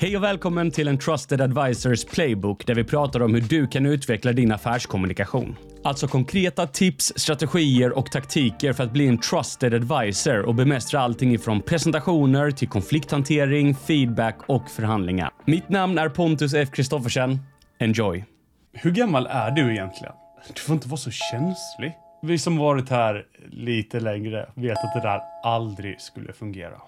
Hej och välkommen till en Trusted Advisors Playbook där vi pratar om hur du kan utveckla din affärskommunikation. Alltså konkreta tips, strategier och taktiker för att bli en trusted advisor och bemästra allting ifrån presentationer till konflikthantering, feedback och förhandlingar. Mitt namn är Pontus F. Kristoffersen. Enjoy! Hur gammal är du egentligen? Du får inte vara så känslig. Vi som varit här lite längre vet att det där aldrig skulle fungera.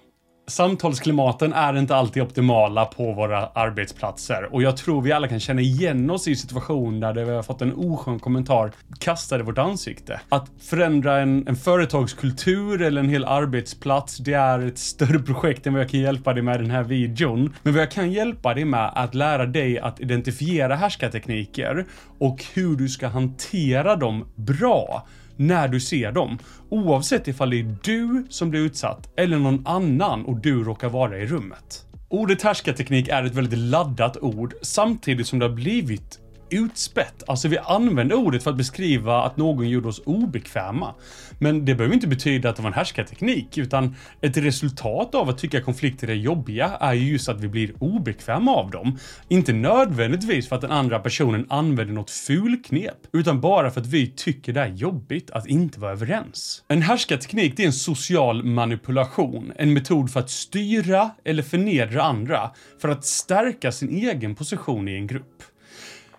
Samtalsklimaten är inte alltid optimala på våra arbetsplatser och jag tror vi alla kan känna igen oss i situationer där vi har fått en oskön kommentar kastad i vårt ansikte. Att förändra en, en företagskultur eller en hel arbetsplats, det är ett större projekt än vad jag kan hjälpa dig med i den här videon. Men vad jag kan hjälpa dig med är att lära dig att identifiera härskartekniker och hur du ska hantera dem bra när du ser dem. Oavsett ifall det är du som blir utsatt eller någon annan och du råkar vara i rummet. Ordet härskarteknik är ett väldigt laddat ord samtidigt som det har blivit utspätt. Alltså vi använder ordet för att beskriva att någon gjorde oss obekväma. Men det behöver inte betyda att det var en härskarteknik, utan ett resultat av att tycka konflikter är jobbiga är ju just att vi blir obekväma av dem. Inte nödvändigtvis för att den andra personen använder något fulknep, utan bara för att vi tycker det är jobbigt att inte vara överens. En härskarteknik det är en social manipulation, en metod för att styra eller förnedra andra för att stärka sin egen position i en grupp.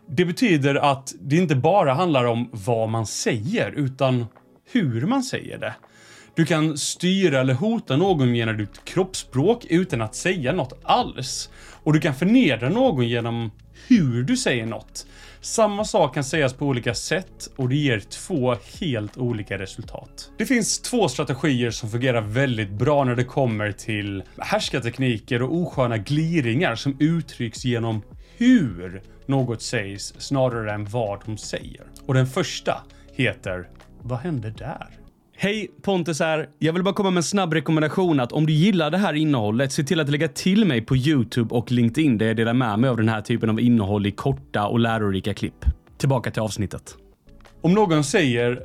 Det betyder att det inte bara handlar om vad man säger, utan hur man säger det. Du kan styra eller hota någon genom ditt kroppsspråk utan att säga något alls. Och du kan förnedra någon genom hur du säger något. Samma sak kan sägas på olika sätt och det ger två helt olika resultat. Det finns två strategier som fungerar väldigt bra när det kommer till härskartekniker och osköna gliringar som uttrycks genom hur något sägs snarare än vad de säger. Och den första heter Vad hände där? Hej, Pontus här. Jag vill bara komma med en snabb rekommendation att om du gillar det här innehållet, se till att lägga till mig på Youtube och LinkedIn där jag delar med mig av den här typen av innehåll i korta och lärorika klipp. Tillbaka till avsnittet. Om någon säger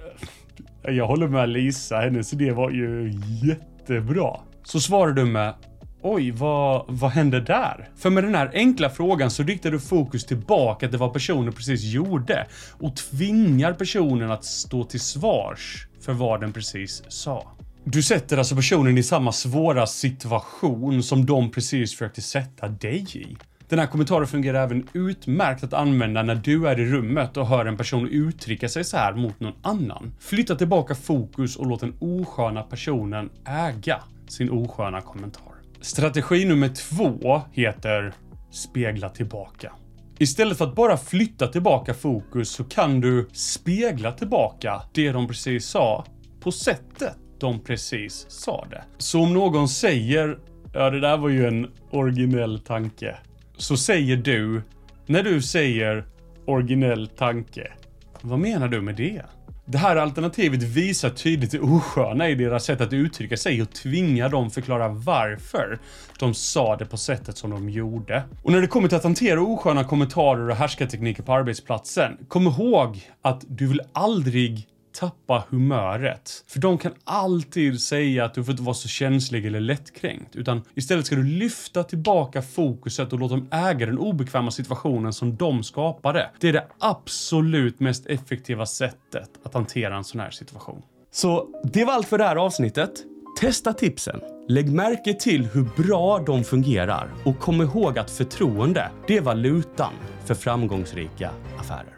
Jag håller med Lisa, hennes idé var ju jättebra. Så svarar du med Oj, vad, vad hände där? För med den här enkla frågan så riktar du fokus tillbaka till vad personen precis gjorde och tvingar personen att stå till svars för vad den precis sa. Du sätter alltså personen i samma svåra situation som de precis försökte sätta dig i. Den här kommentaren fungerar även utmärkt att använda när du är i rummet och hör en person uttrycka sig så här mot någon annan. Flytta tillbaka fokus och låt den osköna personen äga sin osköna kommentar. Strategi nummer två heter spegla tillbaka. Istället för att bara flytta tillbaka fokus så kan du spegla tillbaka det de precis sa på sättet de precis sa det. Så om någon säger “Ja, det där var ju en originell tanke” så säger du, när du säger originell tanke, vad menar du med det? Det här alternativet visar tydligt det osköna i deras sätt att uttrycka sig och tvingar dem förklara varför de sa det på sättet som de gjorde. Och när det kommer till att hantera osköna kommentarer och härskartekniker på arbetsplatsen, kom ihåg att du vill aldrig tappa humöret. För de kan alltid säga att du får inte vara så känslig eller lättkränkt. Utan istället ska du lyfta tillbaka fokuset och låta dem äga den obekväma situationen som de skapade. Det är det absolut mest effektiva sättet att hantera en sån här situation. Så det var allt för det här avsnittet. Testa tipsen. Lägg märke till hur bra de fungerar och kom ihåg att förtroende, det är valutan för framgångsrika affärer.